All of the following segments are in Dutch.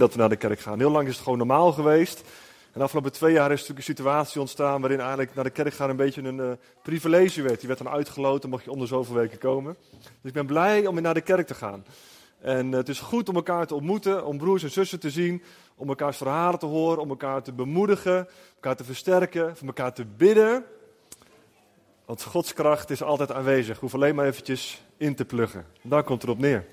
dat we naar de kerk gaan. Heel lang is het gewoon normaal geweest. En de afgelopen twee jaar is natuurlijk een situatie ontstaan waarin eigenlijk naar de kerk gaan een beetje een uh, privilege werd. Die werd dan uitgeloten, mocht je onder zoveel weken komen. Dus ik ben blij om weer naar de kerk te gaan. En uh, het is goed om elkaar te ontmoeten, om broers en zussen te zien, om elkaars verhalen te horen, om elkaar te bemoedigen, elkaar te versterken, voor elkaar te bidden. Want Gods kracht is altijd aanwezig. Hoef alleen maar eventjes in te pluggen. Daar komt het op neer.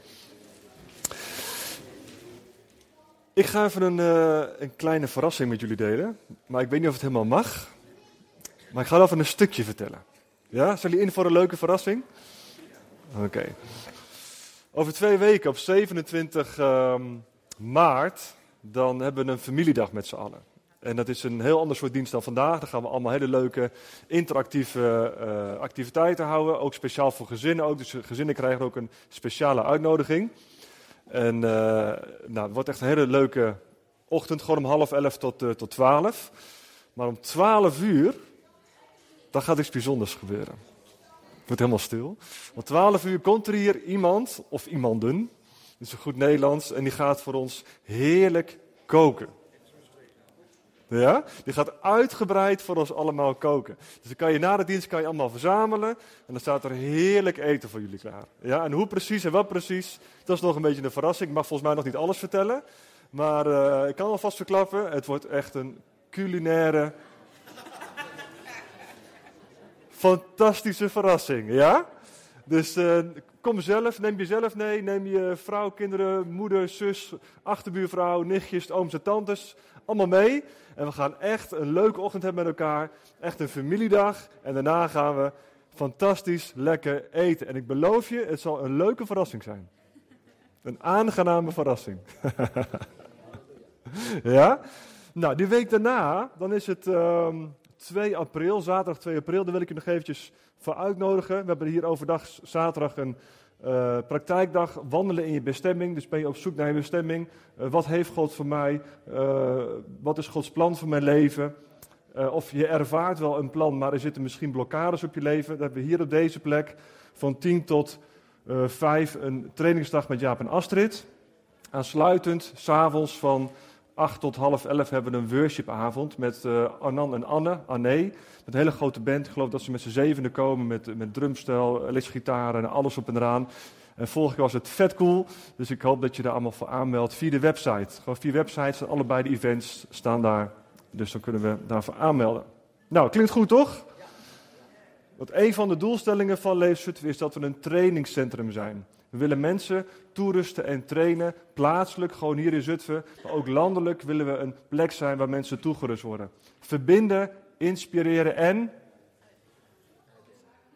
Ik ga even een, uh, een, kleine verrassing met jullie delen. Maar ik weet niet of het helemaal mag. Maar ik ga even een stukje vertellen. Ja, zijn jullie in voor een leuke verrassing? Oké. Over twee weken, op 27 uh, maart, dan hebben we een familiedag met z'n allen. En dat is een heel ander soort dienst dan vandaag. Dan gaan we allemaal hele leuke interactieve uh, activiteiten houden. Ook speciaal voor gezinnen ook. Dus gezinnen krijgen ook een speciale uitnodiging. En uh, nou, het wordt echt een hele leuke ochtend. Gewoon om half elf tot, uh, tot twaalf. Maar om twaalf uur, dan gaat iets bijzonders gebeuren. Het wordt helemaal stil. Om twaalf uur komt er hier iemand, of iemanden, dat is een goed Nederlands, en die gaat voor ons heerlijk koken. Ja? Die gaat uitgebreid voor ons allemaal koken. Dus dan kan je na de dienst kan je allemaal verzamelen. En dan staat er heerlijk eten voor jullie klaar. Ja? En hoe precies en wat precies, dat is nog een beetje een verrassing. Ik mag volgens mij nog niet alles vertellen. Maar uh, ik kan alvast verklappen, het wordt echt een culinaire, fantastische verrassing. Ja? Dus uh, kom zelf, neem jezelf mee, neem je vrouw, kinderen, moeder, zus, achterbuurvrouw, nichtjes, ooms en tantes, allemaal mee. En we gaan echt een leuke ochtend hebben met elkaar. Echt een familiedag. En daarna gaan we fantastisch lekker eten. En ik beloof je, het zal een leuke verrassing zijn. Een aangename verrassing. ja? Nou, die week daarna, dan is het um, 2 april, zaterdag 2 april. Daar wil ik je nog eventjes voor uitnodigen. We hebben hier overdag zaterdag een uh, praktijkdag, wandelen in je bestemming. Dus ben je op zoek naar je bestemming. Uh, wat heeft God voor mij? Uh, wat is Gods plan voor mijn leven? of je ervaart wel een plan, maar er zitten misschien blokkades op je leven. Dan hebben we hier op deze plek van 10 tot 5 een trainingsdag met Jaap en Astrid. Aansluitend, s'avonds van 8 tot half 11 hebben we een worshipavond met Arnan en Anne, Anne. Met een hele grote band. Ik geloof dat ze met z'n zevende komen met, met drumstel, gitaar en alles op en eraan. En vorige keer was het vet cool. Dus ik hoop dat je daar allemaal voor aanmeldt via de website. Gewoon via websites, allebei de events staan daar. Dus dan kunnen we daarvoor aanmelden. Nou, klinkt goed toch? Want een van de doelstellingen van Leefzutphen is dat we een trainingscentrum zijn. We willen mensen toerusten en trainen, plaatselijk, gewoon hier in Zutphen, maar ook landelijk willen we een plek zijn waar mensen toegerust worden. Verbinden inspireren en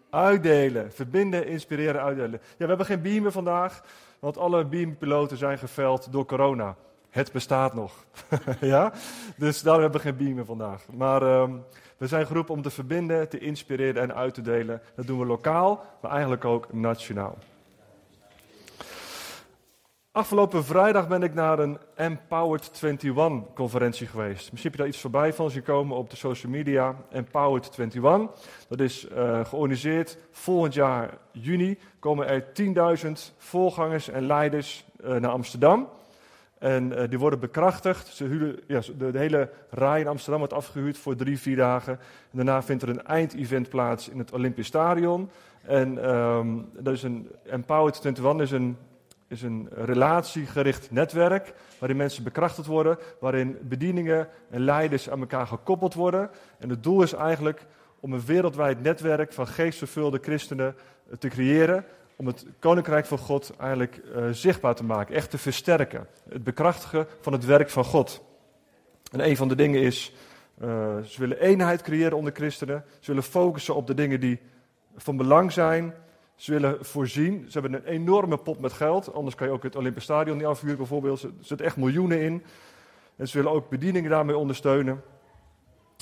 uitdelen. Verbinden, inspireren, uitdelen. Ja, we hebben geen beamer vandaag, want alle beampiloten zijn geveld door corona. Het bestaat nog. ja? Dus daarom hebben we geen beamer vandaag. Maar um, we zijn geroepen om te verbinden, te inspireren en uit te delen. Dat doen we lokaal, maar eigenlijk ook nationaal. Afgelopen vrijdag ben ik naar een Empowered 21 conferentie geweest. Misschien heb je daar iets voorbij van zien komen op de social media. Empowered 21. Dat is uh, georganiseerd volgend jaar juni. Komen er 10.000 voorgangers en leiders uh, naar Amsterdam. En uh, die worden bekrachtigd. Ze huren, ja, de, hele rij in Amsterdam wordt afgehuurd voor drie, vier dagen. En daarna vindt er een eindevent plaats in het Olympisch Stadion. En um, dat is een Empowered 21 is een is een relatiegericht netwerk waarin mensen bekrachtigd worden, waarin bedieningen en leiders aan elkaar gekoppeld worden. En het doel is eigenlijk om een wereldwijd netwerk van geestvervulde christenen eh, te creëren, om het koninkrijk van God eigenlijk uh, zichtbaar te maken, echt te versterken. Het bekrachtigen van het werk van God. En een van de dingen is, uh, ze willen eenheid creëren onder christenen, ze willen focussen op de dingen die van belang zijn ze willen voorzien. Ze hebben een enorme pot met geld. Anders kan je ook het Olympisch Stadion niet afhuren bijvoorbeeld. Er zitten echt miljoenen in. En ze willen ook bedieningen daarmee ondersteunen.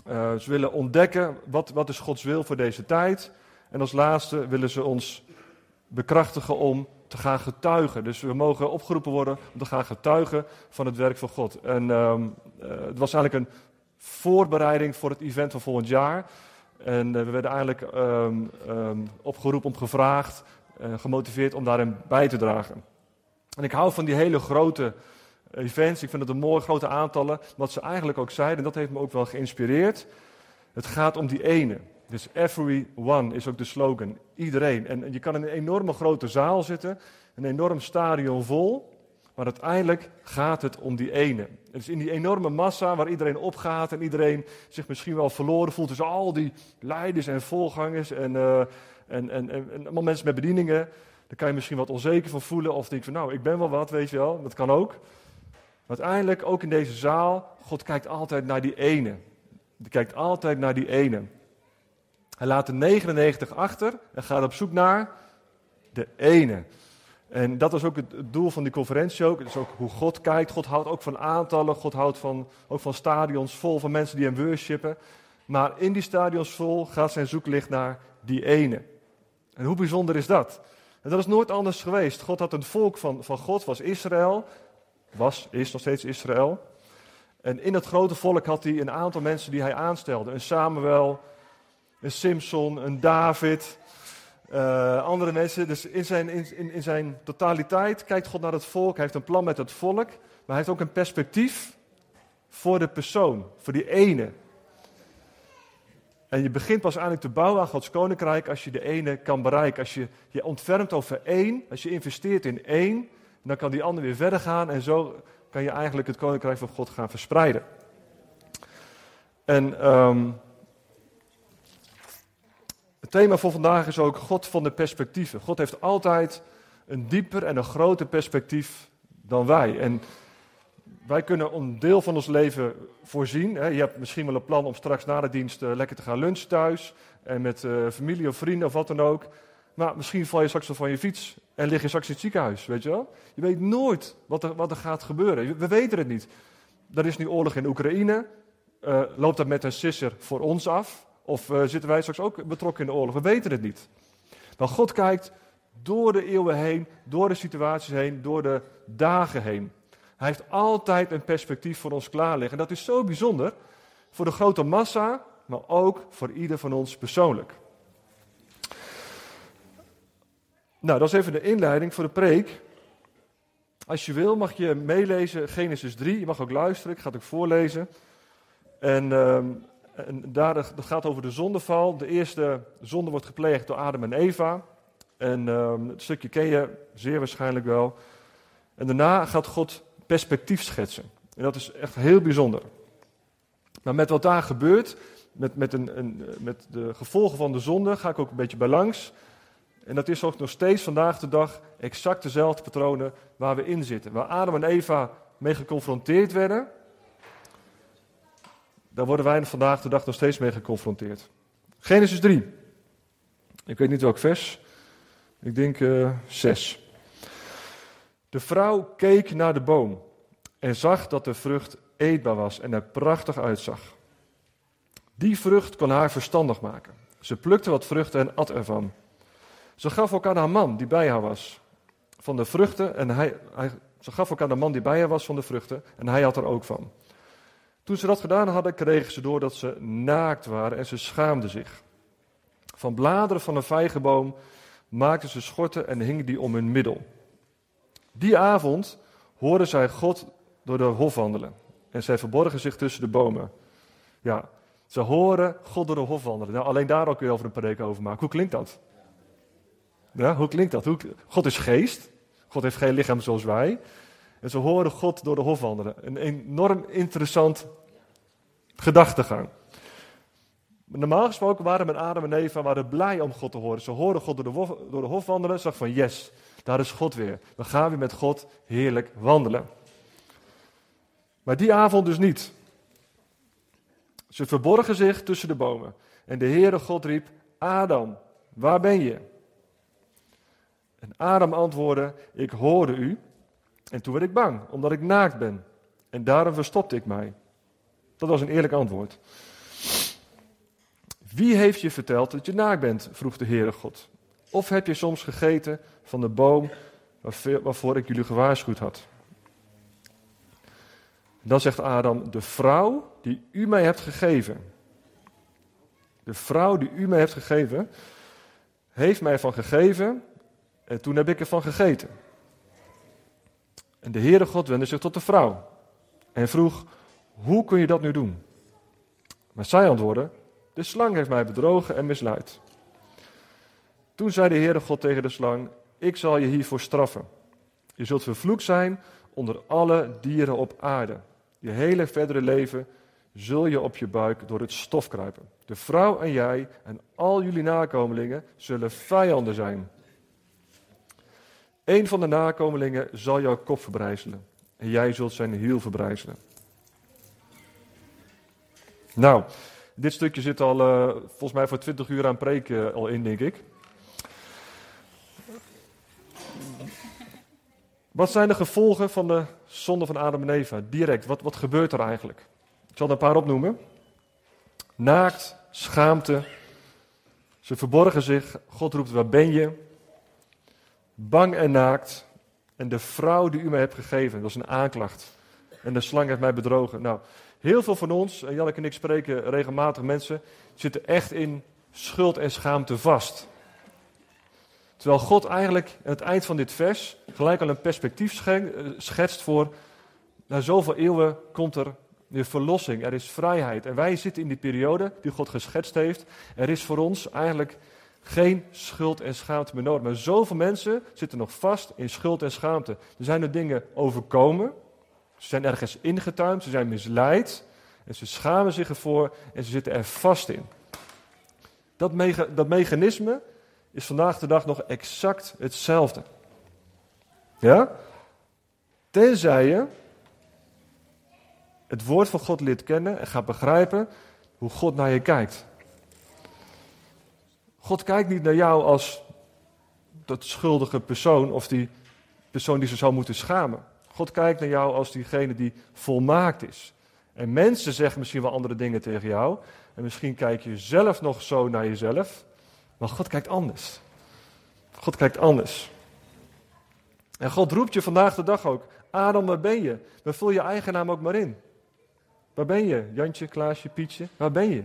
Uh, ze willen ontdekken wat, wat is Gods wil voor deze tijd. En als laatste willen ze ons bekrachtigen om te gaan getuigen. Dus we mogen opgeroepen worden om te gaan getuigen van het werk van God. En um, uh, het was eigenlijk een voorbereiding voor het event van volgend jaar. En uh, we werden eigenlijk um, um, opgeroepen, om gevraagd, gemotiveerd om daarin bij te dragen. En ik hou van die hele grote events. Ik vind het een mooie grote aantallen. Wat ze eigenlijk ook zeiden, en dat heeft me ook wel geïnspireerd. Het gaat om die ene. Dus every one is ook de slogan. Iedereen. En je kan in een enorme grote zaal zitten, een enorm stadion vol. Maar uiteindelijk gaat het om die ene. Is in die enorme massa waar iedereen opgaat en iedereen zich misschien wel verloren voelt tussen al die leiders en volgangers en, uh, en, en, en, en allemaal mensen met bedieningen. Daar kan je misschien wat onzeker van voelen of denk van nou, ik ben wel wat, weet je wel. Dat kan ook. Maar uiteindelijk, ook in deze zaal, God kijkt altijd naar die ene. Hij kijkt altijd naar die ene. Hij laat de 99 achter en gaat op zoek naar de ene. En dat is ook het doel van die conferentie ook. Is ook hoe God kijkt. God houdt ook van aantallen. God houdt van, ook van stadions vol van mensen die hem worshipen. Maar in die stadions vol gaat zijn zoeklicht naar die ene. En hoe bijzonder is dat? En dat is nooit anders geweest. God had een volk van, van God, was Israël. Was, is nog steeds Israël. En in dat grote volk had hij een aantal mensen die hij aanstelde. Een Samuel, een Simpson, een David, uh, andere mensen. Dus in zijn, in, in zijn totaliteit kijkt God naar het volk. Heeft een plan met het volk. Maar hij heeft ook een perspectief voor de persoon, voor die ene. En je begint pas eigenlijk te bouwen aan Gods koninkrijk als je de ene kan bereiken. Als je je ontfermt over één, als je investeert in één, dan kan die ander weer verder gaan. En zo kan je eigenlijk het koninkrijk van God gaan verspreiden. En um, het thema voor vandaag is ook God van de perspectieven. God heeft altijd een dieper en een groter perspectief dan wij. En wij kunnen een deel van ons leven voorzien. Je hebt misschien wel een plan om straks na de dienst eh, lekker te gaan lunchen thuis. En met uh, familie of vrienden of wat dan ook. Maar misschien val je straks wel van je fiets en lig je straks in het ziekenhuis, weet je wel? Je weet nooit wat er, wat er gaat gebeuren. We weten het niet. Er is nu oorlog in Oekraïne. Uh, loopt dat met een sisser voor ons af? Of uh, zitten wij straks ook betrokken in de oorlog? We weten het niet. Maar God kijkt door de eeuwen heen, door de situaties heen, door de dagen heen. Hij heeft altijd een perspectief voor ons klaar liggen. En dat is zo bijzonder voor de grote massa, maar ook voor ieder van ons persoonlijk. Nou, dat is even de inleiding voor de preek. Als je wil, mag je meelezen Genesis 3. Je mag ook luisteren, ik ga het ook voorlezen. En, uh, en daar, dat gaat over de zondeval. De eerste zonde wordt gepleegd door Adam en Eva. En uh, het stukje ken je zeer waarschijnlijk wel. En daarna gaat God perspectief schetsen. En dat is echt heel bijzonder. Maar met wat daar gebeurt, met, met, een, een, met de gevolgen van de zonde, ga ik ook een beetje bij langs. En dat is ook nog steeds vandaag de dag exact dezelfde patronen waar we in zitten. Waar Adam en Eva mee geconfronteerd werden, daar worden wij vandaag de dag nog steeds mee geconfronteerd. Genesis 3. Ik weet niet welk vers. Ik denk uh, eh, 6. De vrouw keek naar de boom en zag dat de vrucht eetbaar was en er prachtig uitzag. Die vrucht kon haar verstandig maken. Ze plukte wat vruchten en at ervan. Ze gaf ook aan haar man die bij haar was van de vruchten en hij, hij, ze gaf ook aan de man die bij haar was van de vruchten en hij had er ook van. Toen ze dat gedaan hadden, kregen ze door dat ze naakt waren en ze schaamden zich. Van bladeren van een vijgenboom maakten ze schorten en hingen die om hun middel. Die avond hoorden zij God door de hof wandelen. En zij verborgen zich tussen de bomen. Ja, ze horen God door de hof wandelen. Nou, alleen daar ook weer over een preek over maken. Hoe klinkt dat? Ja, hoe klinkt dat? God is geest. God heeft geen lichaam zoals wij. En ze horen God door de hof wandelen. Een enorm interessant gedachtegang. Normaal gesproken waren met Adam en Eva waren blij om God te horen. Ze horen God door de, door de hof wandelen. Zag van yes, daar is God weer. We gaan weer met God heerlijk wandelen. Maar die avond dus niet. Ze verborgen zich tussen de bomen. En de Heere God riep, Adam, waar ben je? En Adam antwoordde, ik hoorde u. En toen werd ik bang, omdat ik naakt ben. En daarom verstopte ik mij. Dat was een eerlijk antwoord. Wie heeft je verteld dat je naakt bent? vroeg de Heere God. Of heb je soms gegeten van de boom waarvoor ik jullie gewaarschuwd had? Dan zegt Adam, de vrouw die u mij hebt gegeven, de vrouw die u mij hebt gegeven, heeft mij van gegeven en toen heb ik ervan gegeten. En de Heere God wendde zich tot de vrouw en vroeg, hoe kun je dat nu doen? Maar zij antwoordde, de slang heeft mij bedrogen en misleid. Toen zei de Heere God tegen de slang, ik zal je hiervoor straffen. Je zult vervloekt zijn onder alle dieren op aarde. Je hele verdere leven zul je op je buik door het stof kruipen. De vrouw en jij en al jullie nakomelingen zullen vijanden zijn. Een van de nakomelingen zal jouw kop verbrijzelen en jij zult zijn hiel verbrijzelen. Nou, dit stukje zit al uh, volgens mij voor 20 uur aan preek uh, al in, denk ik. Wat zijn de gevolgen van de zonde van Adam en Eva? Direct, wat, wat gebeurt er eigenlijk? Ik zal er een paar opnoemen. Naakt, schaamte. Ze verborgen zich. God roept, waar ben je? Bang en naakt. En de vrouw die u mij hebt gegeven, dat is een aanklacht. En de slang heeft mij bedrogen. Nou, heel veel van ons, en Janneke en ik spreken regelmatig mensen, zitten echt in schuld en schaamte vast. Terwijl God eigenlijk aan het eind van dit vers gelijk al een perspectief eh, schetst voor, na zoveel eeuwen komt er weer verlossing, er is vrijheid. En wij zitten in die periode die God geschetst heeft. Er is voor ons eigenlijk geen schuld en schaamte meer nodig. Maar zoveel mensen zitten nog vast in schuld en schaamte. Er zijn er dingen overkomen, ze zijn ergens ingetuimd, ze zijn misleid. En ze schamen zich ervoor en ze zitten er vast in. Dat, dat mechanisme is vandaag de dag nog exact hetzelfde. Ja? Tenzij je het woord van God leert kennen en gaat begrijpen hoe God naar je kijkt. God kijkt niet naar jou als dat schuldige persoon of die persoon die ze zou moeten schamen. God kijkt naar jou als diegene die volmaakt is. En mensen zeggen misschien wel andere dingen tegen jou. En misschien kijk je zelf nog zo naar jezelf. Maar God kijkt anders. God kijkt anders. En God roept je vandaag de dag ook. Adam, waar ben je? Dan vul je eigen naam ook maar in. Waar ben je? Jantje, Klaasje, Pietje, waar ben je?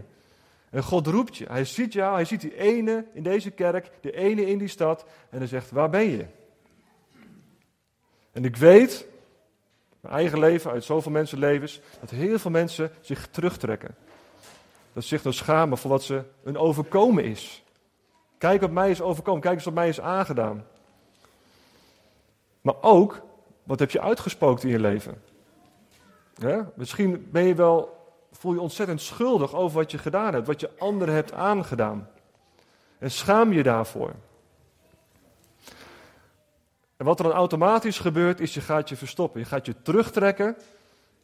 En God roept je. Hij ziet jou, hij ziet die ene in deze kerk, de ene in die stad. En hij zegt, waar ben je? En ik weet, mijn eigen leven, uit zoveel mensenlevens, dat heel veel mensen zich terugtrekken. Dat ze zich dan schamen voor wat ze een overkomen is. Kijk wat mij is overkomen. Kijk eens wat mij is aangedaan. Maar ook, wat heb je uitgespookt in je leven? Ja? Misschien ben je wel, voel je ontzettend schuldig over wat je gedaan hebt, wat je anderen hebt aangedaan. En schaam je daarvoor. En wat er dan automatisch gebeurt, is je gaat je verstoppen. Je gaat je terugtrekken.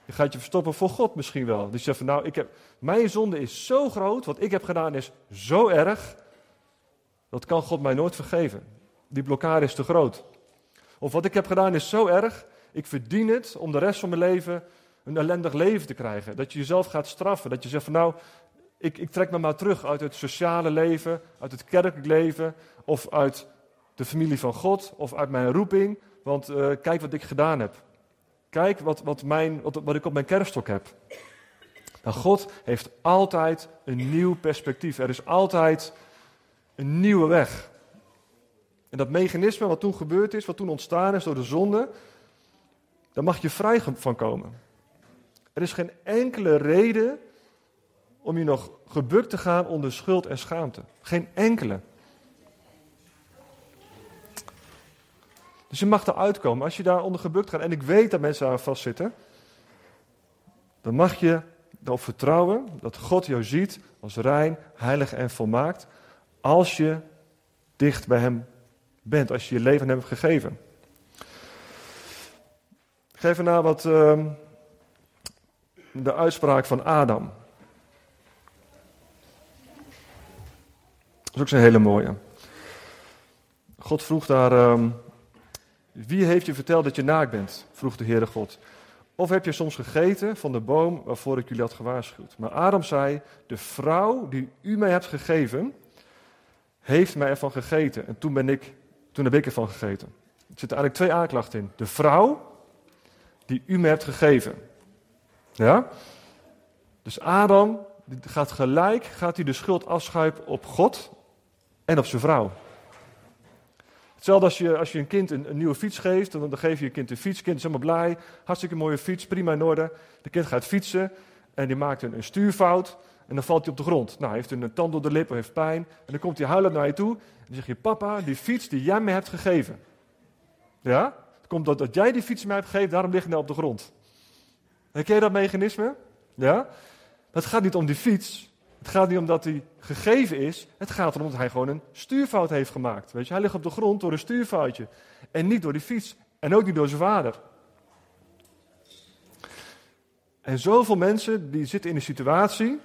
Je gaat je verstoppen voor God misschien wel. Dus je zegt van nou, ik heb, mijn zonde is zo groot, wat ik heb gedaan is zo erg. Dat kan God mij nooit vergeven. Die blokkade is te groot. Of wat ik heb gedaan is zo erg, ik verdien het om de rest van mijn leven een ellendig leven te krijgen. Dat je jezelf gaat straffen. Dat je zegt van nou, ik, ik trek me maar terug uit het sociale leven, uit het kerkelijk leven, of uit de familie van God, of uit mijn roeping. Want uh, kijk wat ik gedaan heb. Kijk wat, wat, mijn, wat, ik op mijn kerststok heb. Nou, God heeft altijd een nieuw perspectief. Er is altijd een nieuwe weg. En dat mechanisme wat toen gebeurd is, wat toen ontstaan is door de zonde, daar mag je vrij van komen. Er is geen enkele reden om je nog gebukt te gaan onder schuld en schaamte. Geen enkele. Dus je mag eruit komen. Als je daar onder gebukt gaat, en ik weet dat mensen aan vastzitten, dan mag je erop vertrouwen dat God jou ziet als rein, heilig en volmaakt. Als je dicht bij Hem bent, als je je leven aan Hem hebt gegeven. Ik geef erna wat uh, de uitspraak van Adam. Dat is ook zo'n hele mooie. God vroeg daar, uh, wie heeft je verteld dat je naakt bent? Vroeg de Heere God. Of heb je soms gegeten van de boom waarvoor ik jullie had gewaarschuwd? Maar Adam zei, de vrouw die u mij hebt gegeven, heeft mij ervan gegeten. En toen, ben ik, toen heb ik ervan gegeten. Er zitten eigenlijk twee aanklachten in. De vrouw die u me hebt gegeven. Ja? Dus Adam gaat gelijk, gaat hij de schuld afschuiven op God en op zijn vrouw. Hetzelfde als je, als je een kind een, een nieuwe fiets geeft, dan, dan geef je je kind een fiets. Kind is helemaal blij, hartstikke mooie fiets, prima in orde. De kind gaat fietsen en die maakt een, een stuurfout en dan valt hij op de grond. Nou, hij heeft een, tand door de lip, heeft pijn. En dan komt hij huilend naar je toe en dan zeg je, papa, die fiets die jij me hebt gegeven. Ja? Het komt dat, dat jij die fiets mij hebt gegeven, daarom lig ik nou op de grond. Herken je dat mechanisme? Ja? Het gaat niet om die fiets. Het gaat niet om dat hij gegeven is. Het gaat erom dat hij gewoon een stuurfout heeft gemaakt. Weet je, hij ligt op de grond door een stuurfoutje. En niet door die fiets. En ook niet door zijn vader. En zoveel mensen die zitten in een situatie.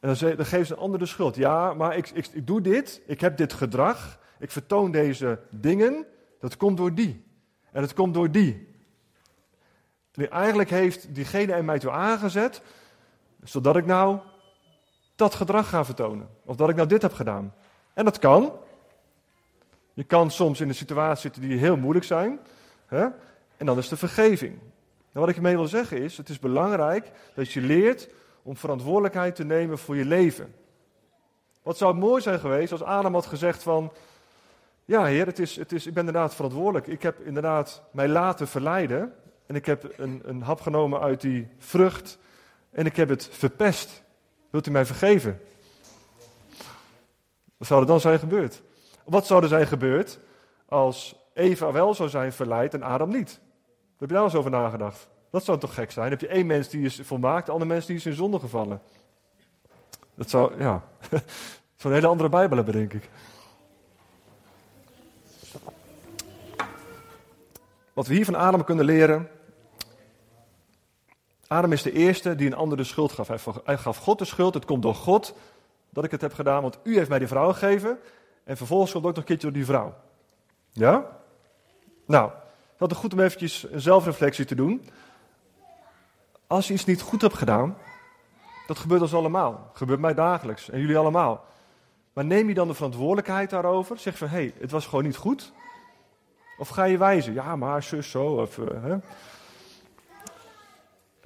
En dan, dan geven ze een ander de schuld. Ja, maar ik, ik, doe dit. Ik heb dit gedrag. Ik vertoon deze dingen. Dat komt door die. En dat komt door die. En eigenlijk heeft diegene er mij toe aangezet. Zodat ik nou dat gedrag ga vertonen. Of dat ik nou dit heb gedaan. En dat kan. Je kan soms in een situatie zitten die heel moeilijk zijn. Hè? En dan is de vergeving. En wat ik ermee wil zeggen is, het is belangrijk dat je leert om verantwoordelijkheid te nemen voor je leven. Wat zou het mooi zijn geweest als Adam had gezegd van, ja heer, het is, het is, ik ben inderdaad verantwoordelijk. Ik heb inderdaad mij laten verleiden en ik heb een, een hap genomen uit die vrucht en ik heb het verpest. Wilt u mij vergeven? Wat zou er dan zijn gebeurd? Wat zou er zijn gebeurd als Eva wel zou zijn verleid en Adam niet? Heb je daar eens over nagedacht? Dat zou toch gek zijn? heb je één mens die is volmaakt, de andere mens die is in zonde gevallen. Dat zou, ja, zo'n hele andere Bijbel hebben, denk ik. Wat we hier van Adam kunnen leren, Adam is de eerste die een ander de schuld gaf. Hij gaf God de schuld. Het komt door God dat ik het heb gedaan, want u heeft mij die vrouw gegeven. En vervolgens komt ook nog een keertje door die vrouw. Ja? Nou, het is goed om eventjes een zelfreflectie te doen. Als je iets niet goed hebt gedaan, dat gebeurt ons allemaal. Dat gebeurt mij dagelijks en jullie allemaal. Maar neem je dan de verantwoordelijkheid daarover? Zeg van, hé, hey, het was gewoon niet goed. Of ga je wijzen? Ja, maar zus, zo. Of, uh,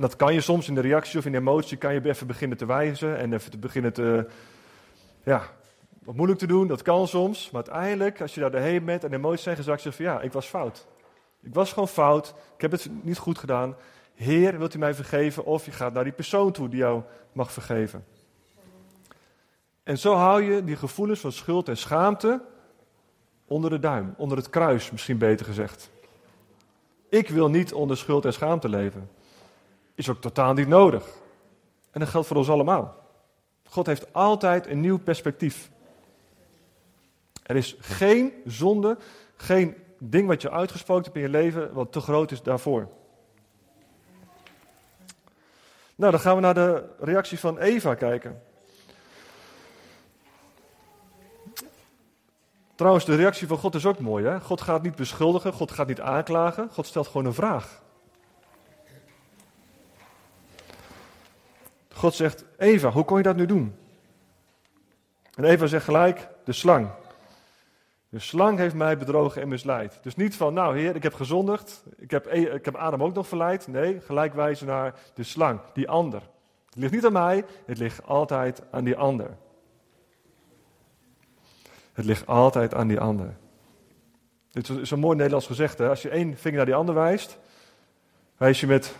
hè? dat kan je soms in de reactie of in de emotie, kan je even beginnen te wijzen en even te beginnen te, ja, wat moeilijk te doen. Dat kan soms, maar uiteindelijk, als je daar doorheen bent en de emoties zijn gezakt, zeg je van ja, ik was fout. Ik was gewoon fout, ik heb het niet goed gedaan. Heer, wilt u mij vergeven? Of je gaat naar die persoon toe die jou mag vergeven. En zo hou je die gevoelens van schuld en schaamte onder de duim, onder het kruis misschien beter gezegd. Ik wil niet onder schuld en schaamte leven is ook totaal niet nodig. En dat geldt voor ons allemaal. God heeft altijd een nieuw perspectief. Er is geen zonde, geen ding wat je uitgesproken hebt in je leven wat te groot is daarvoor. Nou, dan gaan we naar de reactie van Eva kijken. Trouwens, de reactie van God is ook mooi. Hè? God gaat niet beschuldigen, God gaat niet aanklagen, God stelt gewoon een vraag. God zegt, Eva, hoe kon je dat nu doen? En Eva zegt gelijk, de slang. De slang heeft mij bedrogen en misleid. Dus niet van, nou heer, ik heb gezondigd, ik heb, e- ik heb Adam ook nog verleid. Nee, gelijk wijzen naar de slang, die ander. Het ligt niet aan mij, het ligt altijd aan die ander. Het ligt altijd aan die ander. Dit is een mooi Nederlands gezegde. Als je één vinger naar die ander wijst, wijs je met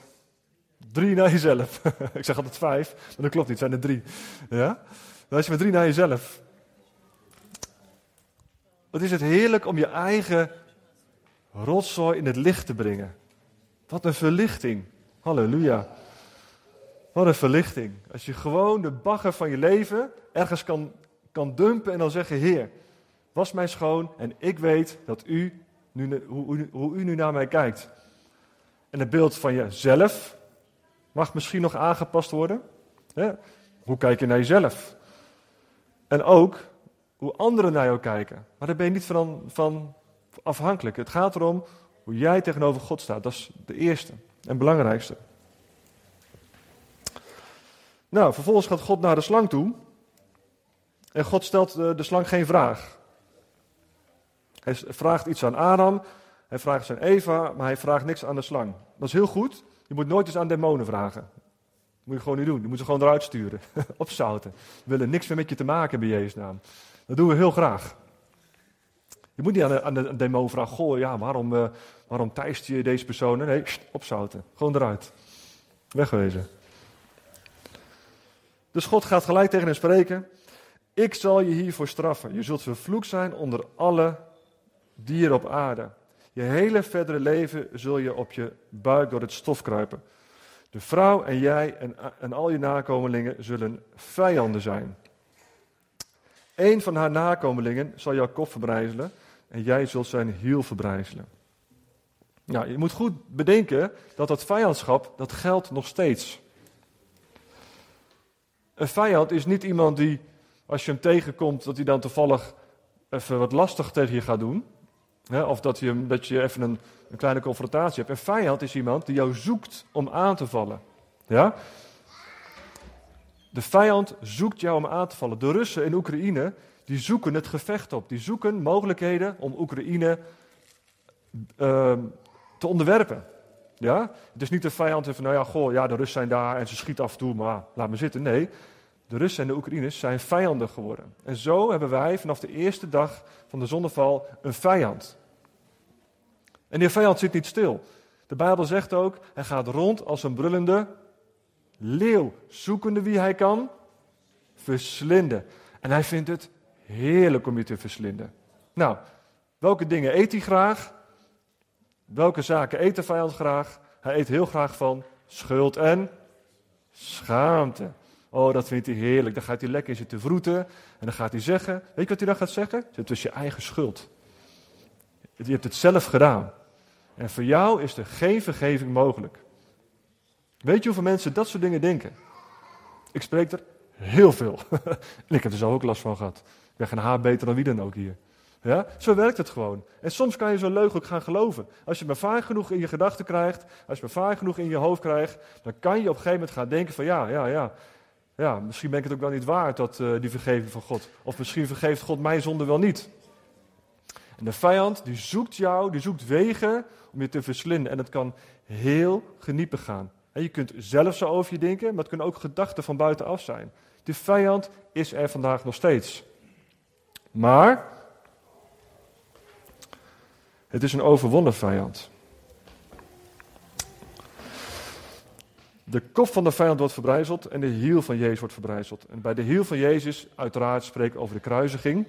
Drie naar jezelf. ik zeg altijd vijf, maar dat klopt niet, het zijn er drie. Ja? Dan is je met drie naar jezelf. Wat is het heerlijk om je eigen rotzooi in het licht te brengen. Wat een verlichting. Halleluja. Wat een verlichting. Als je gewoon de bagger van je leven ergens kan, kan dumpen en dan zeggen: Heer, was mij schoon en ik weet dat u nu, hoe, hoe u nu naar mij kijkt. En het beeld van jezelf, mag misschien nog aangepast worden. Hoe kijk je naar jezelf? En ook hoe anderen naar jou kijken. Maar daar ben je niet van, van afhankelijk. Het gaat erom hoe jij tegenover God staat. Dat is de eerste en belangrijkste. Nou, vervolgens gaat God naar de slang toe. En God stelt de, de slang geen vraag. Hij vraagt iets aan Adam, hij vraagt iets aan Eva, maar hij vraagt niks aan de slang. Dat is heel goed, je moet nooit eens aan demonen vragen. Dat moet je gewoon niet doen. Je moet ze gewoon eruit sturen. Opzouten. We willen niks meer met je te maken hebben, Jezus naam. Dat doen we heel graag. Je moet niet aan de, aan de demo vragen, goh, ja, waarom, uh, waarom tijst je deze persoon? Nee, opzouten. Gewoon eruit. Wegwezen. Dus God gaat gelijk tegen hem spreken. Ik zal je hiervoor straffen. Je zult vervloekt zijn onder alle dieren op aarde. Je hele verdere leven zul je op je buik door het stof kruipen. De vrouw en jij en, al je nakomelingen zullen vijanden zijn. Een van haar nakomelingen zal jouw kop verbrijzelen en jij zult zijn hiel verbrijzelen. Nou, je moet goed bedenken dat dat vijandschap, dat geldt nog steeds. Een vijand is niet iemand die, als je hem tegenkomt, dat hij dan toevallig even wat lastig tegen je gaat doen. Of dat je, dat je even een, een kleine confrontatie hebt. Een vijand is iemand die jou zoekt om aan te vallen. Ja? De vijand zoekt jou om aan te vallen. De Russen in Oekraïne, die zoeken het gevecht op. Die zoeken mogelijkheden om Oekraïne uh, te onderwerpen. Ja? Het is niet de vijand van, nou ja, goh, ja, de Russen zijn daar en ze schieten af en toe, maar laat me zitten. Nee, de Russen en de Oekraïners zijn vijanden geworden. En zo hebben wij vanaf de eerste dag van de zonneval een vijand. En die vijand zit niet stil. De Bijbel zegt ook, hij gaat rond als een brullende leeuw, zoekende wie hij kan verslinden. En hij vindt het heerlijk om je te verslinden. Nou, welke dingen eet hij graag? Welke zaken eet de vijand graag? Hij eet heel graag van schuld en schaamte. Oh, dat vindt hij heerlijk. Dan gaat hij lekker zitten vroeten. En dan gaat hij zeggen, weet je wat hij dan gaat zeggen? Het is je eigen schuld. Je hebt het zelf gedaan. En voor jou is er geen vergeving mogelijk. Weet je hoeveel mensen dat soort dingen denken? Ik spreek er heel veel. en ik heb er zelf ook last van gehad. Ik ben geen haar beter dan wie dan ook hier. Ja? Zo werkt het gewoon. En soms kan je zo'n leugen ook gaan geloven. Als je maar vaak genoeg in je gedachten krijgt, als je maar vaak genoeg in je hoofd krijgt, dan kan je op een gegeven moment gaan denken van ja, ja, ja. Ja, misschien ben ik het ook wel niet waard, dat, uh, die vergeving van God. Of misschien vergeeft God mij zonde wel niet. En de vijand, die zoekt jou, die zoekt wegen om je te verslinden. En het kan heel geniepig gaan. En je kunt zelf zo over je denken, maar het kunnen ook gedachten van buitenaf zijn. De vijand is er vandaag nog steeds. Maar het is een overwonnen vijand. De kop van de vijand wordt verbrijzeld en de hiel van Jezus wordt verbrijzeld. En bij de hiel van Jezus, uiteraard, spreek over de kruisiging.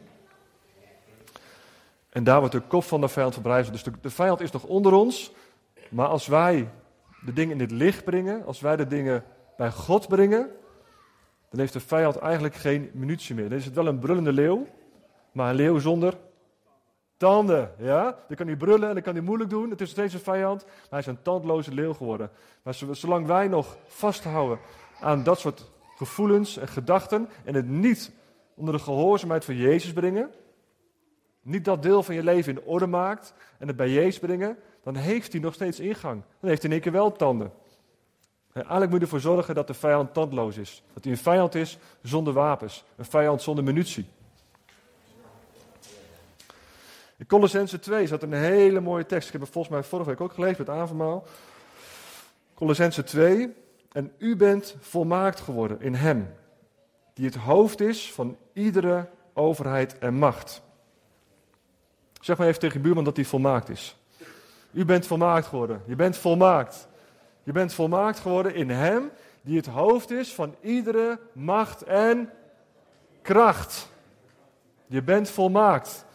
En daar wordt de kop van de vijand verbrijzeld. Dus de, vijand is nog onder ons. Maar als wij de dingen in het licht brengen, als wij de dingen bij God brengen, dan heeft de vijand eigenlijk geen munitie meer. Dan is het wel een brullende leeuw, maar een leeuw zonder tanden. Ja? Dan kan hij brullen en dan kan hij moeilijk doen. Het is steeds een vijand, maar hij is een tandloze leeuw geworden. Maar zolang wij nog vasthouden aan dat soort gevoelens en gedachten en het niet onder de gehoorzaamheid van Jezus brengen, niet dat deel van je leven in orde maakt en het bij Jezus brengen, dan heeft hij nog steeds ingang. Dan heeft hij in één keer wel tanden. En eigenlijk moet je ervoor zorgen dat de vijand tandloos is. Dat hij een vijand is zonder wapens. Een vijand zonder munitie. In Colossense 2 zat een hele mooie tekst. Ik heb het volgens mij vorige week ook gelezen met Avemaal. Colossense 2. En u bent volmaakt geworden in hem. Die het hoofd is van iedere overheid en macht. Zeg maar even tegen je buurman dat hij volmaakt is. U bent volmaakt geworden. Je bent volmaakt. Je bent volmaakt geworden in Hem die het hoofd is van iedere macht en kracht. Je bent volmaakt.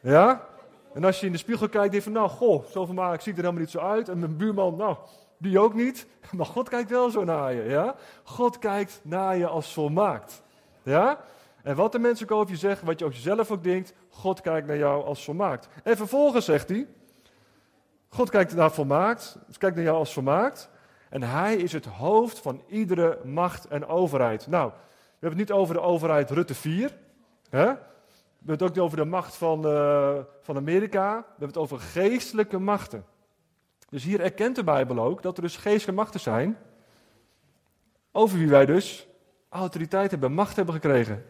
Ja? En als je in de spiegel kijkt, denk je van, nou, goh, zo volmaakt ziet er helemaal niet zo uit. En mijn buurman, nou, die ook niet. Maar God kijkt wel zo naar je, ja? God kijkt naar je als volmaakt. Ja? En wat de mensen ook over je zeggen, wat je over jezelf ook denkt, God kijkt naar jou als volmaakt. En vervolgens zegt hij, God kijkt naar volmaakt, kijkt naar jou als volmaakt. En hij is het hoofd van iedere macht en overheid. Nou, we hebben het niet over de overheid Rutte 4. Hè? We hebben het ook niet over de macht van, uh, van Amerika. We hebben het over geestelijke machten. Dus hier erkent de Bijbel ook dat er dus geestelijke machten zijn. Over wie wij dus autoriteit hebben, macht hebben gekregen.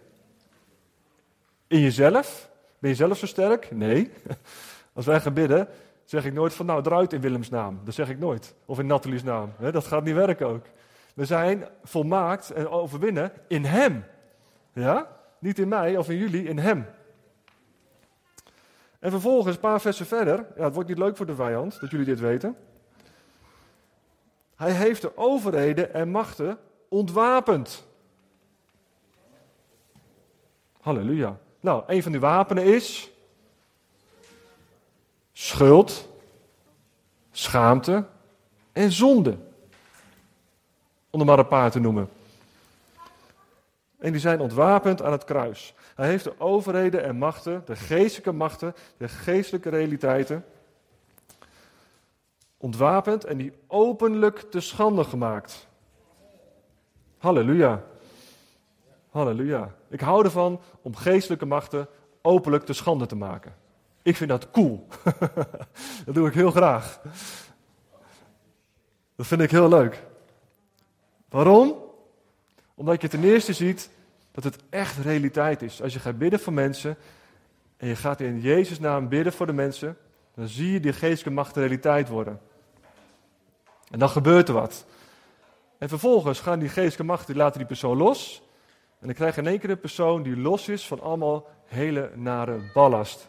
In jezelf? Ben je zelf zo sterk? Nee. Als wij gaan bidden, zeg ik nooit van nou eruit in Willems naam. Dat zeg ik nooit. Of in Natalie's naam. Dat gaat niet werken ook. We zijn volmaakt en overwinnen in Hem. Ja? Niet in mij of in jullie, in Hem. En vervolgens, een paar versen verder, ja, het wordt niet leuk voor de vijand dat jullie dit weten. Hij heeft de overheden en machten ontwapend. Halleluja. Nou, een van die wapenen is schuld, schaamte en zonde. Om er maar een paar te noemen. En die zijn ontwapend aan het kruis. Hij heeft de overheden en machten, de geestelijke machten, de geestelijke realiteiten, ontwapend en die openlijk te schande gemaakt. Halleluja. Halleluja. Ik hou ervan om geestelijke machten openlijk te schande te maken. Ik vind dat cool. dat doe ik heel graag. Dat vind ik heel leuk. Waarom? Omdat je ten eerste ziet dat het echt realiteit is. Als je gaat bidden voor mensen en je gaat in Jezus' naam bidden voor de mensen, dan zie je die geestelijke macht realiteit worden. En dan gebeurt er wat. En vervolgens gaan die geestelijke machten, die laten die persoon los. En dan krijg je in één keer een persoon die los is van allemaal hele nare ballast.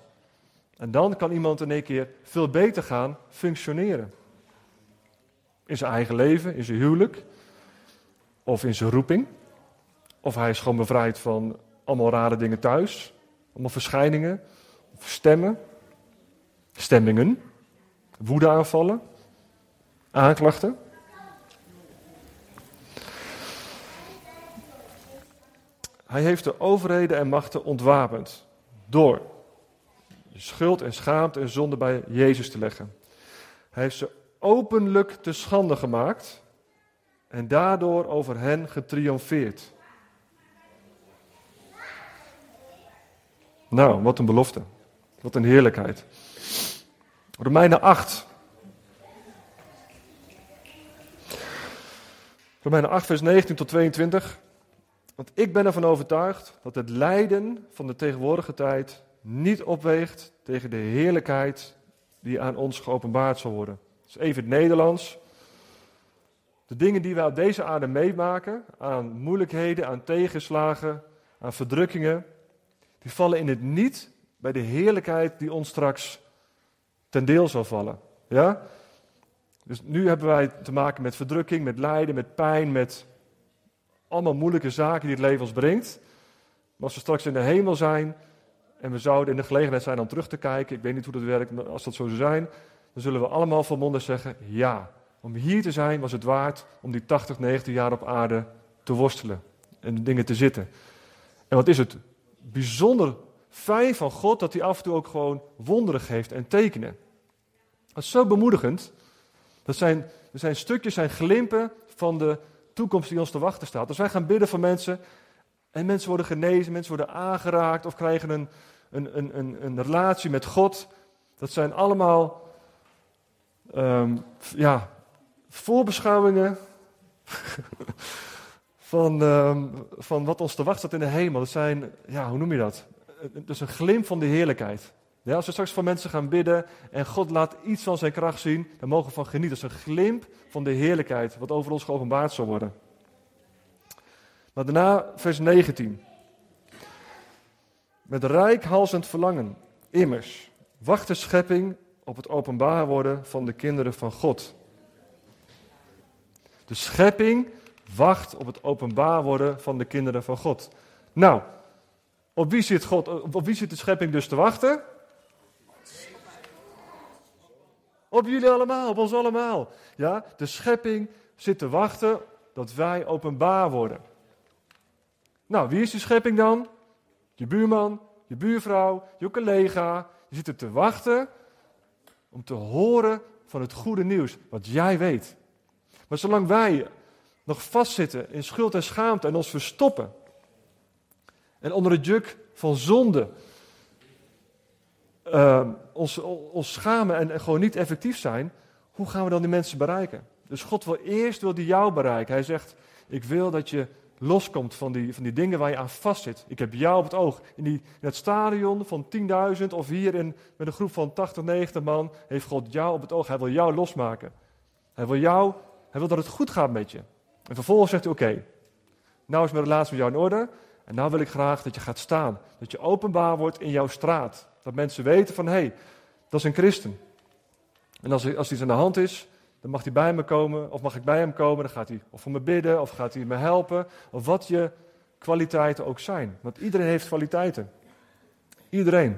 En dan kan iemand in één keer veel beter gaan functioneren. In zijn eigen leven, in zijn huwelijk, of in zijn roeping. Of hij is gewoon bevrijd van allemaal rare dingen thuis. Allemaal verschijningen, of stemmen, stemmingen, woedeaanvallen, aanklachten. Hij heeft de overheden en machten ontwapend door schuld en schaamte en zonde bij Jezus te leggen. Hij heeft ze openlijk te schande gemaakt en daardoor over hen getriomfeerd. Nou, wat een belofte. Wat een heerlijkheid. Romeinen 8. Romeinen 8, vers 19 tot 22. Want ik ben ervan overtuigd dat het lijden van de tegenwoordige tijd niet opweegt tegen de heerlijkheid die aan ons geopenbaard zal worden. Is even het Nederlands. De dingen die wij op deze aarde meemaken, aan moeilijkheden, aan tegenslagen, aan verdrukkingen, die vallen in het niet bij de heerlijkheid die ons straks ten deel zal vallen. Ja? Dus nu hebben wij te maken met verdrukking, met lijden, met pijn, met allemaal moeilijke zaken die het leven ons brengt. Maar als we straks in de hemel zijn en we zouden in de gelegenheid zijn om terug te kijken, ik weet niet hoe dat werkt, maar als dat zo zou zijn, dan zullen we allemaal van monden zeggen, ja, om hier te zijn was het waard om die 80, 90 jaar op aarde te worstelen en dingen te zitten. En wat is het bijzonder fijn van God dat hij af en toe ook gewoon wonderen geeft en tekenen. Dat is zo bemoedigend. Dat zijn, er zijn stukjes, zijn glimpen van de toekomst die ons te wachten staat. Als wij gaan bidden voor mensen en mensen worden genezen, mensen worden aangeraakt of krijgen een, een, een, een, een relatie met God. Dat zijn allemaal um, ja, voorbeschouwingen van, um, van wat ons te wachten staat in de hemel. Dat zijn, ja, hoe noem je dat? Het is een glimp van de heerlijkheid. Als we straks voor mensen gaan bidden en God laat iets van zijn kracht zien, dan mogen we van genieten. Dat is een glimp van de heerlijkheid, wat over ons geopenbaard zal worden. Maar daarna vers 19. Met rijkhalsend verlangen, immers, wacht de schepping op het openbaar worden van de kinderen van God. De schepping wacht op het openbaar worden van de kinderen van God. Nou, op wie zit, God, op wie zit de schepping dus te wachten? Op jullie allemaal, op ons allemaal. Ja, de schepping zit te wachten dat wij openbaar worden. Nou, wie is die schepping dan? Je buurman, je buurvrouw, je collega. Je zit er te wachten om te horen van het goede nieuws, wat jij weet. Maar zolang wij nog vastzitten in schuld en schaamte en ons verstoppen, en onder het juk van zonde, uh, ons, ons schamen en, en, gewoon niet effectief zijn, hoe gaan we dan die mensen bereiken? Dus God wil eerst wil die jou bereiken. Hij zegt, ik wil dat je loskomt van die, van die dingen waar je aan vastzit. Ik heb jou op het oog. In, die, in het stadion van 10.000 of hier in, met een groep van 80, 90 man, heeft God jou op het oog. Hij wil jou losmaken. Hij wil, jou, hij wil dat het goed gaat met je. En vervolgens zegt hij, oké, nou is mijn relatie met jou in orde. En nou wil ik graag dat je gaat staan. Dat je openbaar wordt in jouw straat. Dat mensen weten van, hé, hey, dat is een christen. En als, als iets aan de hand is, dan mag hij bij me komen, of mag ik bij hem komen, dan gaat hij of voor me bidden, of gaat hij me helpen, of wat je kwaliteiten ook zijn. Want iedereen heeft kwaliteiten. Iedereen.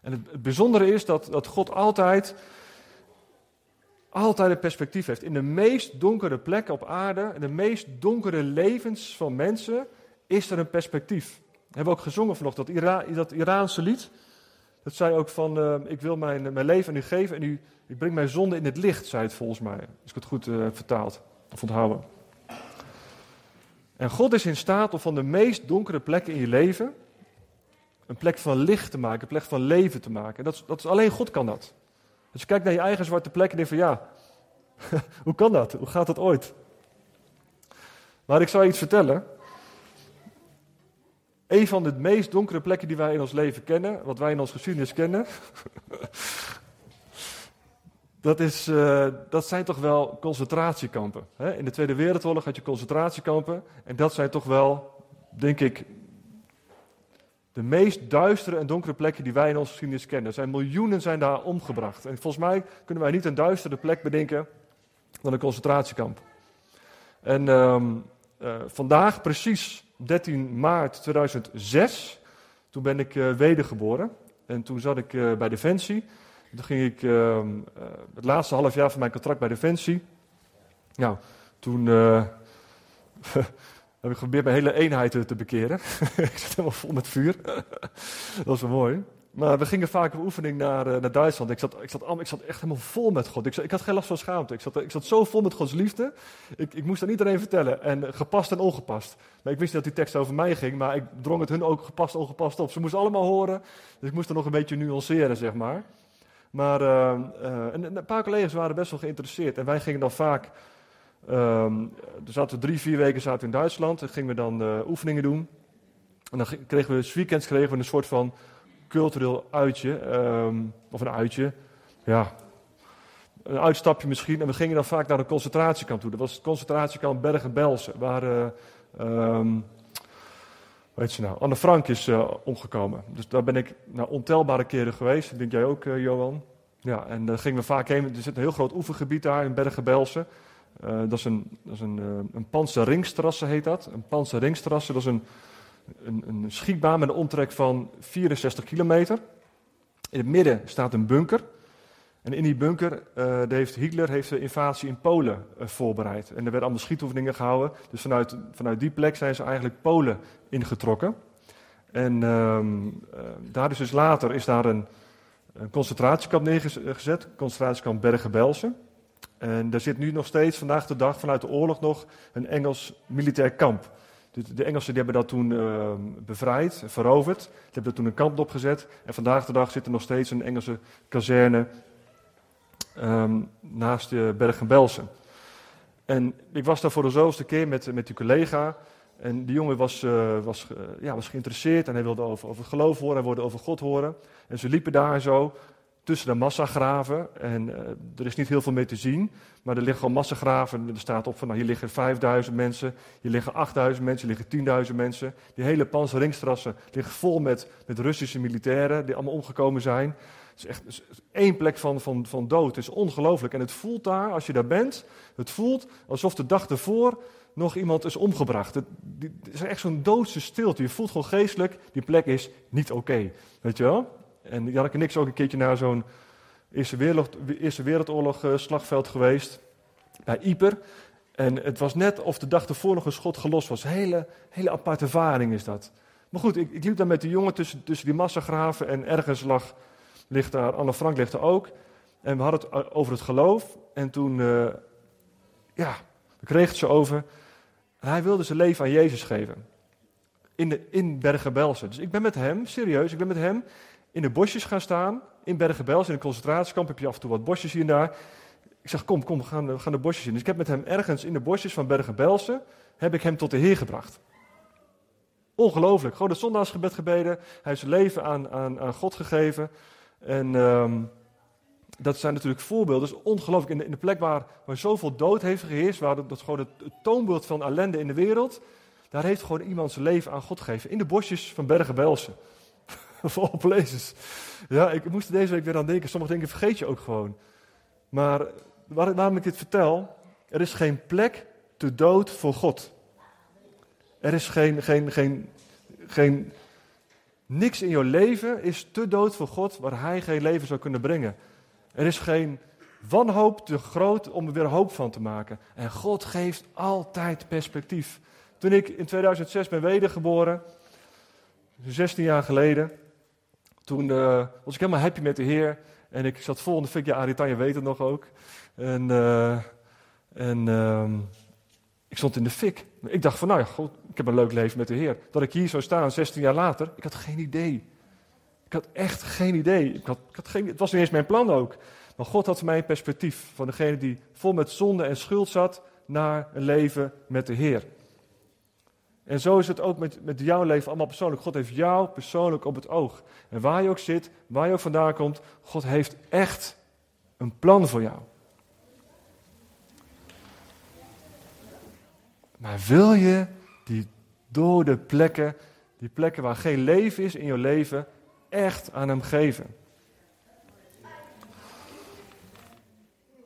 En het, het bijzondere is dat, dat God altijd, altijd een perspectief heeft. In de meest donkere plekken op aarde, in de meest donkere levens van mensen, is er een perspectief. We hebben ook gezongen vanochtend, dat, Ira, dat Iraanse lied. Dat zei ook van, uh, ik wil mijn, mijn leven aan u geven en u, ik breng mijn zonde in het licht, zei het volgens mij. Als ik het goed uh, vertaald of onthouden. En God is in staat om van de meest donkere plekken in je leven een plek van licht te maken, een plek van leven te maken. Dat, dat is, alleen God kan dat. Als je kijkt naar je eigen zwarte plek en denkt van ja, hoe kan dat? Hoe gaat dat ooit? Maar ik zal je iets vertellen. Een van de meest donkere plekken die wij in ons leven kennen, wat wij in ons geschiedenis kennen, dat, is, uh, dat zijn toch wel concentratiekampen. Hè? In de Tweede Wereldoorlog had je concentratiekampen en dat zijn toch wel, denk ik, de meest duistere en donkere plekken die wij in onze geschiedenis kennen. Er zijn miljoenen zijn daar omgebracht. En volgens mij kunnen wij niet een duistere plek bedenken dan een concentratiekamp. En um, uh, vandaag, precies 13 maart 2006, toen ben ik uh, wedergeboren. En toen zat ik uh, bij Defensie. Toen ging ik ehm, het laatste half jaar van mijn contract bij Defensie. Nou, toen heb ik geprobeerd mijn hele eenheid te bekeren. ik zat helemaal vol met vuur. dat was wel mooi. Maar we gingen vaak op oefening naar, uh, naar Duitsland. Ik zat, ik, zat, ik zat echt helemaal vol met God. Ik, zat, ik had geen last van schaamte. Ik zat, ik zat zo vol met Gods liefde. Ik, ik moest aan iedereen vertellen. En gepast en ongepast. Maar ik wist niet dat die tekst over mij ging. Maar ik drong het hun ook gepast en ongepast op. Ze moesten allemaal horen. Dus ik moest er nog een beetje nuanceren, zeg maar. Maar uh, een, paar collega's waren best wel geïnteresseerd. En wij gingen dan vaak Um, er zaten drie, vier weken zaten in Duitsland. En gingen we dan oefeningen doen. En dan kregen we, weekends kregen we een soort van cultureel uitje. Um, of een uitje. Ja, een uitstapje misschien. En we gingen dan vaak naar een concentratiekamp toe. Dat was het concentratiekamp Bergen-Belsen. Waar, uh, um, weet je nou, Anne Frank is uh, omgekomen. Dus daar ben ik nou, ontelbare keren geweest. Denk jij ook, uh, Johan. Ja, en daar gingen we vaak heen. Er zit een heel groot oefengebied daar in Bergen-Belsen. Dat is een, dat is een, een heet dat. Een panzerringstrasse, dat is een, een, schietbaan met een omtrek van 64 kilometer. In het midden staat een bunker. En in die bunker uh, heeft Hitler heeft de invasie in Polen voorbereid. En er werden allemaal schietoefeningen gehouden. Dus vanuit, vanuit die plek zijn ze eigenlijk Polen ingetrokken. En ehm, daar is dus later is daar een, een concentratiekamp neergezet. Concentratiekamp Bergen-Belsen. En daar zit nu nog steeds, vandaag de dag, vanuit de oorlog nog, een Engels militair kamp. De Engelsen die hebben dat toen uh, bevrijd, veroverd. Die hebben er toen een kamp opgezet. En vandaag de dag zit er nog steeds een Engelse kazerne um, naast de Bergen-Belsen. En ik was daar voor de zoveelste keer met, met die collega. En die jongen was, uh, was, ja, was geïnteresseerd en hij wilde over, over geloof horen, hij wilde over God horen. En ze liepen daar zo tussen de massagraven. En uh, er is niet heel veel meer te zien. Maar er liggen gewoon massagraven. Er staat op van nou, hier liggen 5000 mensen. Hier liggen 8000 mensen. Hier liggen 10.000 mensen. Die hele panzerringstrassen liggen vol met, met Russische militairen. Die allemaal omgekomen zijn. Het is echt het één plek van, van, van dood. Het is ongelooflijk. En het voelt daar, als je daar bent. Het voelt alsof de dag ervoor nog iemand is omgebracht. Het, is echt zo'n doodse stilte. Je voelt gewoon geestelijk, die plek is niet oké. Weet je wel? En Janneke en ik ook een keertje naar zo'n Eerste, Wereld, Wereldoorlog uh, slagveld geweest. Bij Yper. En het was net of de dag ervoor nog een schot gelost was. Hele, hele aparte ervaring is dat. Maar goed, ik, ik liep daar met de jongen tussen, tussen die massagraven. En ergens lag, ligt daar, Anne Frank ligt er ook. En we hadden het eh, over het geloof. En toen, uh, ja, we het ze over. hij wilde zijn leven aan Jezus geven. In, de, in Bergen-Belsen. Dus ik ben met hem, serieus, ik ben met hem in de bosjes gaan staan. In Bergen-Belsen, in een concentratiekamp heb je af en toe wat bosjes hier en daar. Ik zeg, kom, kom, we gaan, we gaan de bosjes in. Dus ik heb met hem ergens in de bosjes van Bergen-Belsen, heb ik hem tot de Heer gebracht. Ongelooflijk. Gewoon het zondagsgebed gebeden. Hij heeft zijn leven aan, aan, God gegeven. En um, dat zijn natuurlijk voorbeelden. Is ongelooflijk. In de, plek waar, waar zoveel dood heeft geheerst, waar dat gewoon het, het, toonbeeld van ellende in de wereld, daar heeft gewoon iemand zijn leven aan God gegeven. In de bosjes van Bergen-Belsen. Voor all. Ja, ik moest deze week weer aan denken. Sommige dingen vergeet je ook gewoon. Maar waar, waarom ik dit vertel, er is geen plek te dood voor God. Er is geen, geen, geen, geen, niks in jouw leven is te dood voor God waar Hij geen leven zou kunnen brengen. Er is geen wanhoop te groot om er weer hoop van te maken. En God geeft altijd perspectief. Toen ik in 2006 ben wedergeboren, 16 jaar geleden, toen uh, was ik helemaal happy met de Heer. En ik zat vol in de fik. Ja, Aritanja weet het nog ook. En, uh, en uh, ik stond in de fik. Ik dacht van, nou ja, God, ik heb een leuk leven met de Heer. Dat ik hier zou staan, 16 jaar later, ik had geen idee. Ik had echt geen idee. Ik had, ik had geen, het was niet eens mijn plan ook. Maar God had voor mij een perspectief van degene die vol met zonde en schuld zat naar een leven met de Heer. En zo is het ook met, met jouw leven allemaal persoonlijk. God heeft jou persoonlijk op het oog. En waar je ook zit, waar je ook vandaan komt, God heeft echt een plan voor jou. Maar wil je die dode plekken, die plekken waar geen leven is in je leven, echt aan Hem geven?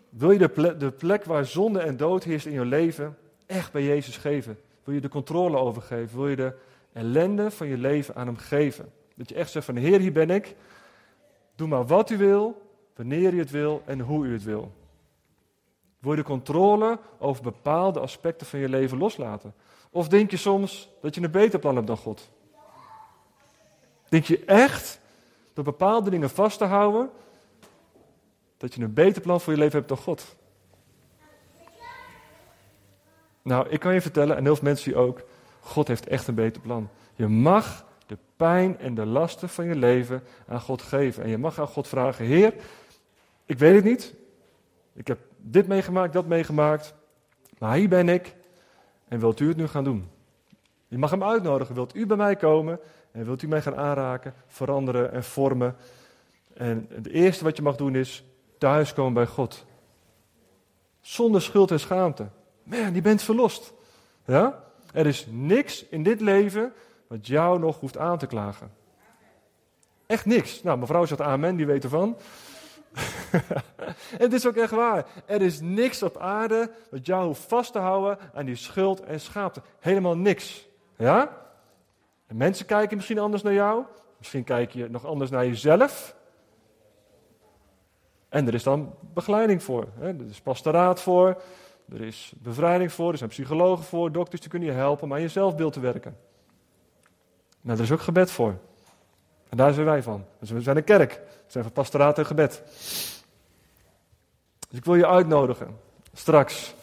Wil je de plek, de plek waar zonde en dood heerst in je leven echt bij Jezus geven? Wil je de controle overgeven? Wil je de ellende van je leven aan Hem geven? Dat je echt zegt van Heer, hier ben ik. Doe maar wat u wil, wanneer u het wil en hoe u het wil. Wil je de controle over bepaalde aspecten van je leven loslaten? Of denk je soms dat je een beter plan hebt dan God? Denk je echt door bepaalde dingen vast te houden, dat je een beter plan voor je leven hebt dan God? Nou, ik kan je vertellen, en heel veel mensen ook, God heeft echt een beter plan. Je mag de pijn en de lasten van je leven aan God geven. En je mag aan God vragen, Heer, ik weet het niet. Ik heb dit meegemaakt, dat meegemaakt. Maar hier ben ik en wilt u het nu gaan doen? Je mag hem uitnodigen. Wilt u bij mij komen en wilt u mij gaan aanraken, veranderen en vormen? En het eerste wat je mag doen is thuiskomen bij God. Zonder schuld en schaamte. Man, je bent verlost. Ja? Er is niks in dit leven wat jou nog hoeft aan te klagen. Echt niks. Nou, mevrouw zegt amen, die weet ervan. en het is ook echt waar. Er is niks op aarde wat jou hoeft vast te houden aan die schuld en schaamte. Helemaal niks. Ja? En mensen kijken misschien anders naar jou. Misschien kijk je nog anders naar jezelf. En er is dan begeleiding voor. Hè? Er is pastoraat voor. Er is bevrijding voor. Er zijn psychologen voor. Dokters die kunnen je helpen om aan je zelfbeeld te werken. Maar er is ook gebed voor. En daar zijn wij van. Dus we zijn een kerk. We zijn van pastoraat en gebed. Dus ik wil je uitnodigen, straks,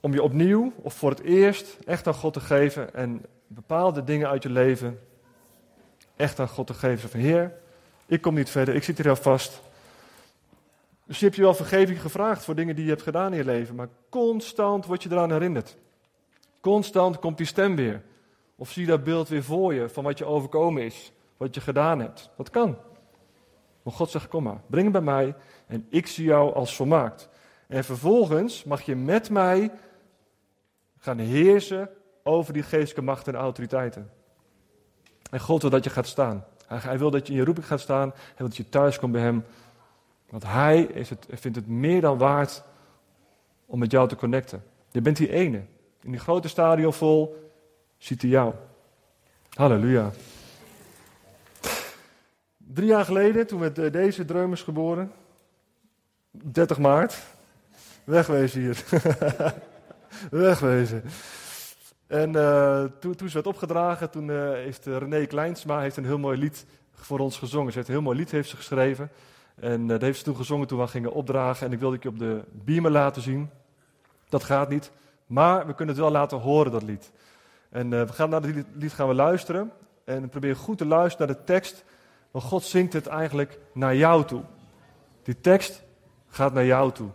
om je opnieuw of voor het eerst echt aan God te geven en bepaalde dingen uit je leven echt aan God te geven. Van Heer, ik kom niet verder, ik zit hier al vast. Dus je hebt je wel vergeving gevraagd voor dingen die je hebt gedaan in je leven, maar constant word je eraan herinnerd. Constant komt die stem weer. Of zie je dat beeld weer voor je van wat je overkomen is, wat je gedaan hebt. Dat kan. Maar God zegt, kom maar, breng het bij mij en ik zie jou als volmaakt. En vervolgens mag je met mij gaan heersen over die geestelijke machten en autoriteiten. En God wil dat je gaat staan. Hij wil dat je in je roeping gaat staan. Wil dat je thuis komt bij hem. Want hij is het, vindt het meer dan waard om met jou te connecten. Je bent die ene. In die grote stadion vol ziet hij jou. Halleluja. Drie jaar geleden, toen werd eh, deze drumers geboren. 30 maart. Wegwezen hier. Wegwezen. En uh, toen, toen, ze werd opgedragen, toen uh, heeft René Kleinsma heeft een heel mooi lied voor ons gezongen. Ze heeft een heel mooi lied heeft ze geschreven. En dat heeft ze toen gezongen toen we gingen opdragen. En ik wilde je op de beamer laten zien. Dat gaat niet. Maar we kunnen het wel laten horen, dat lied. En we gaan naar het lied gaan we luisteren. En probeer goed te luisteren naar de tekst. Want God zingt het eigenlijk naar jou toe. Die tekst gaat naar jou toe.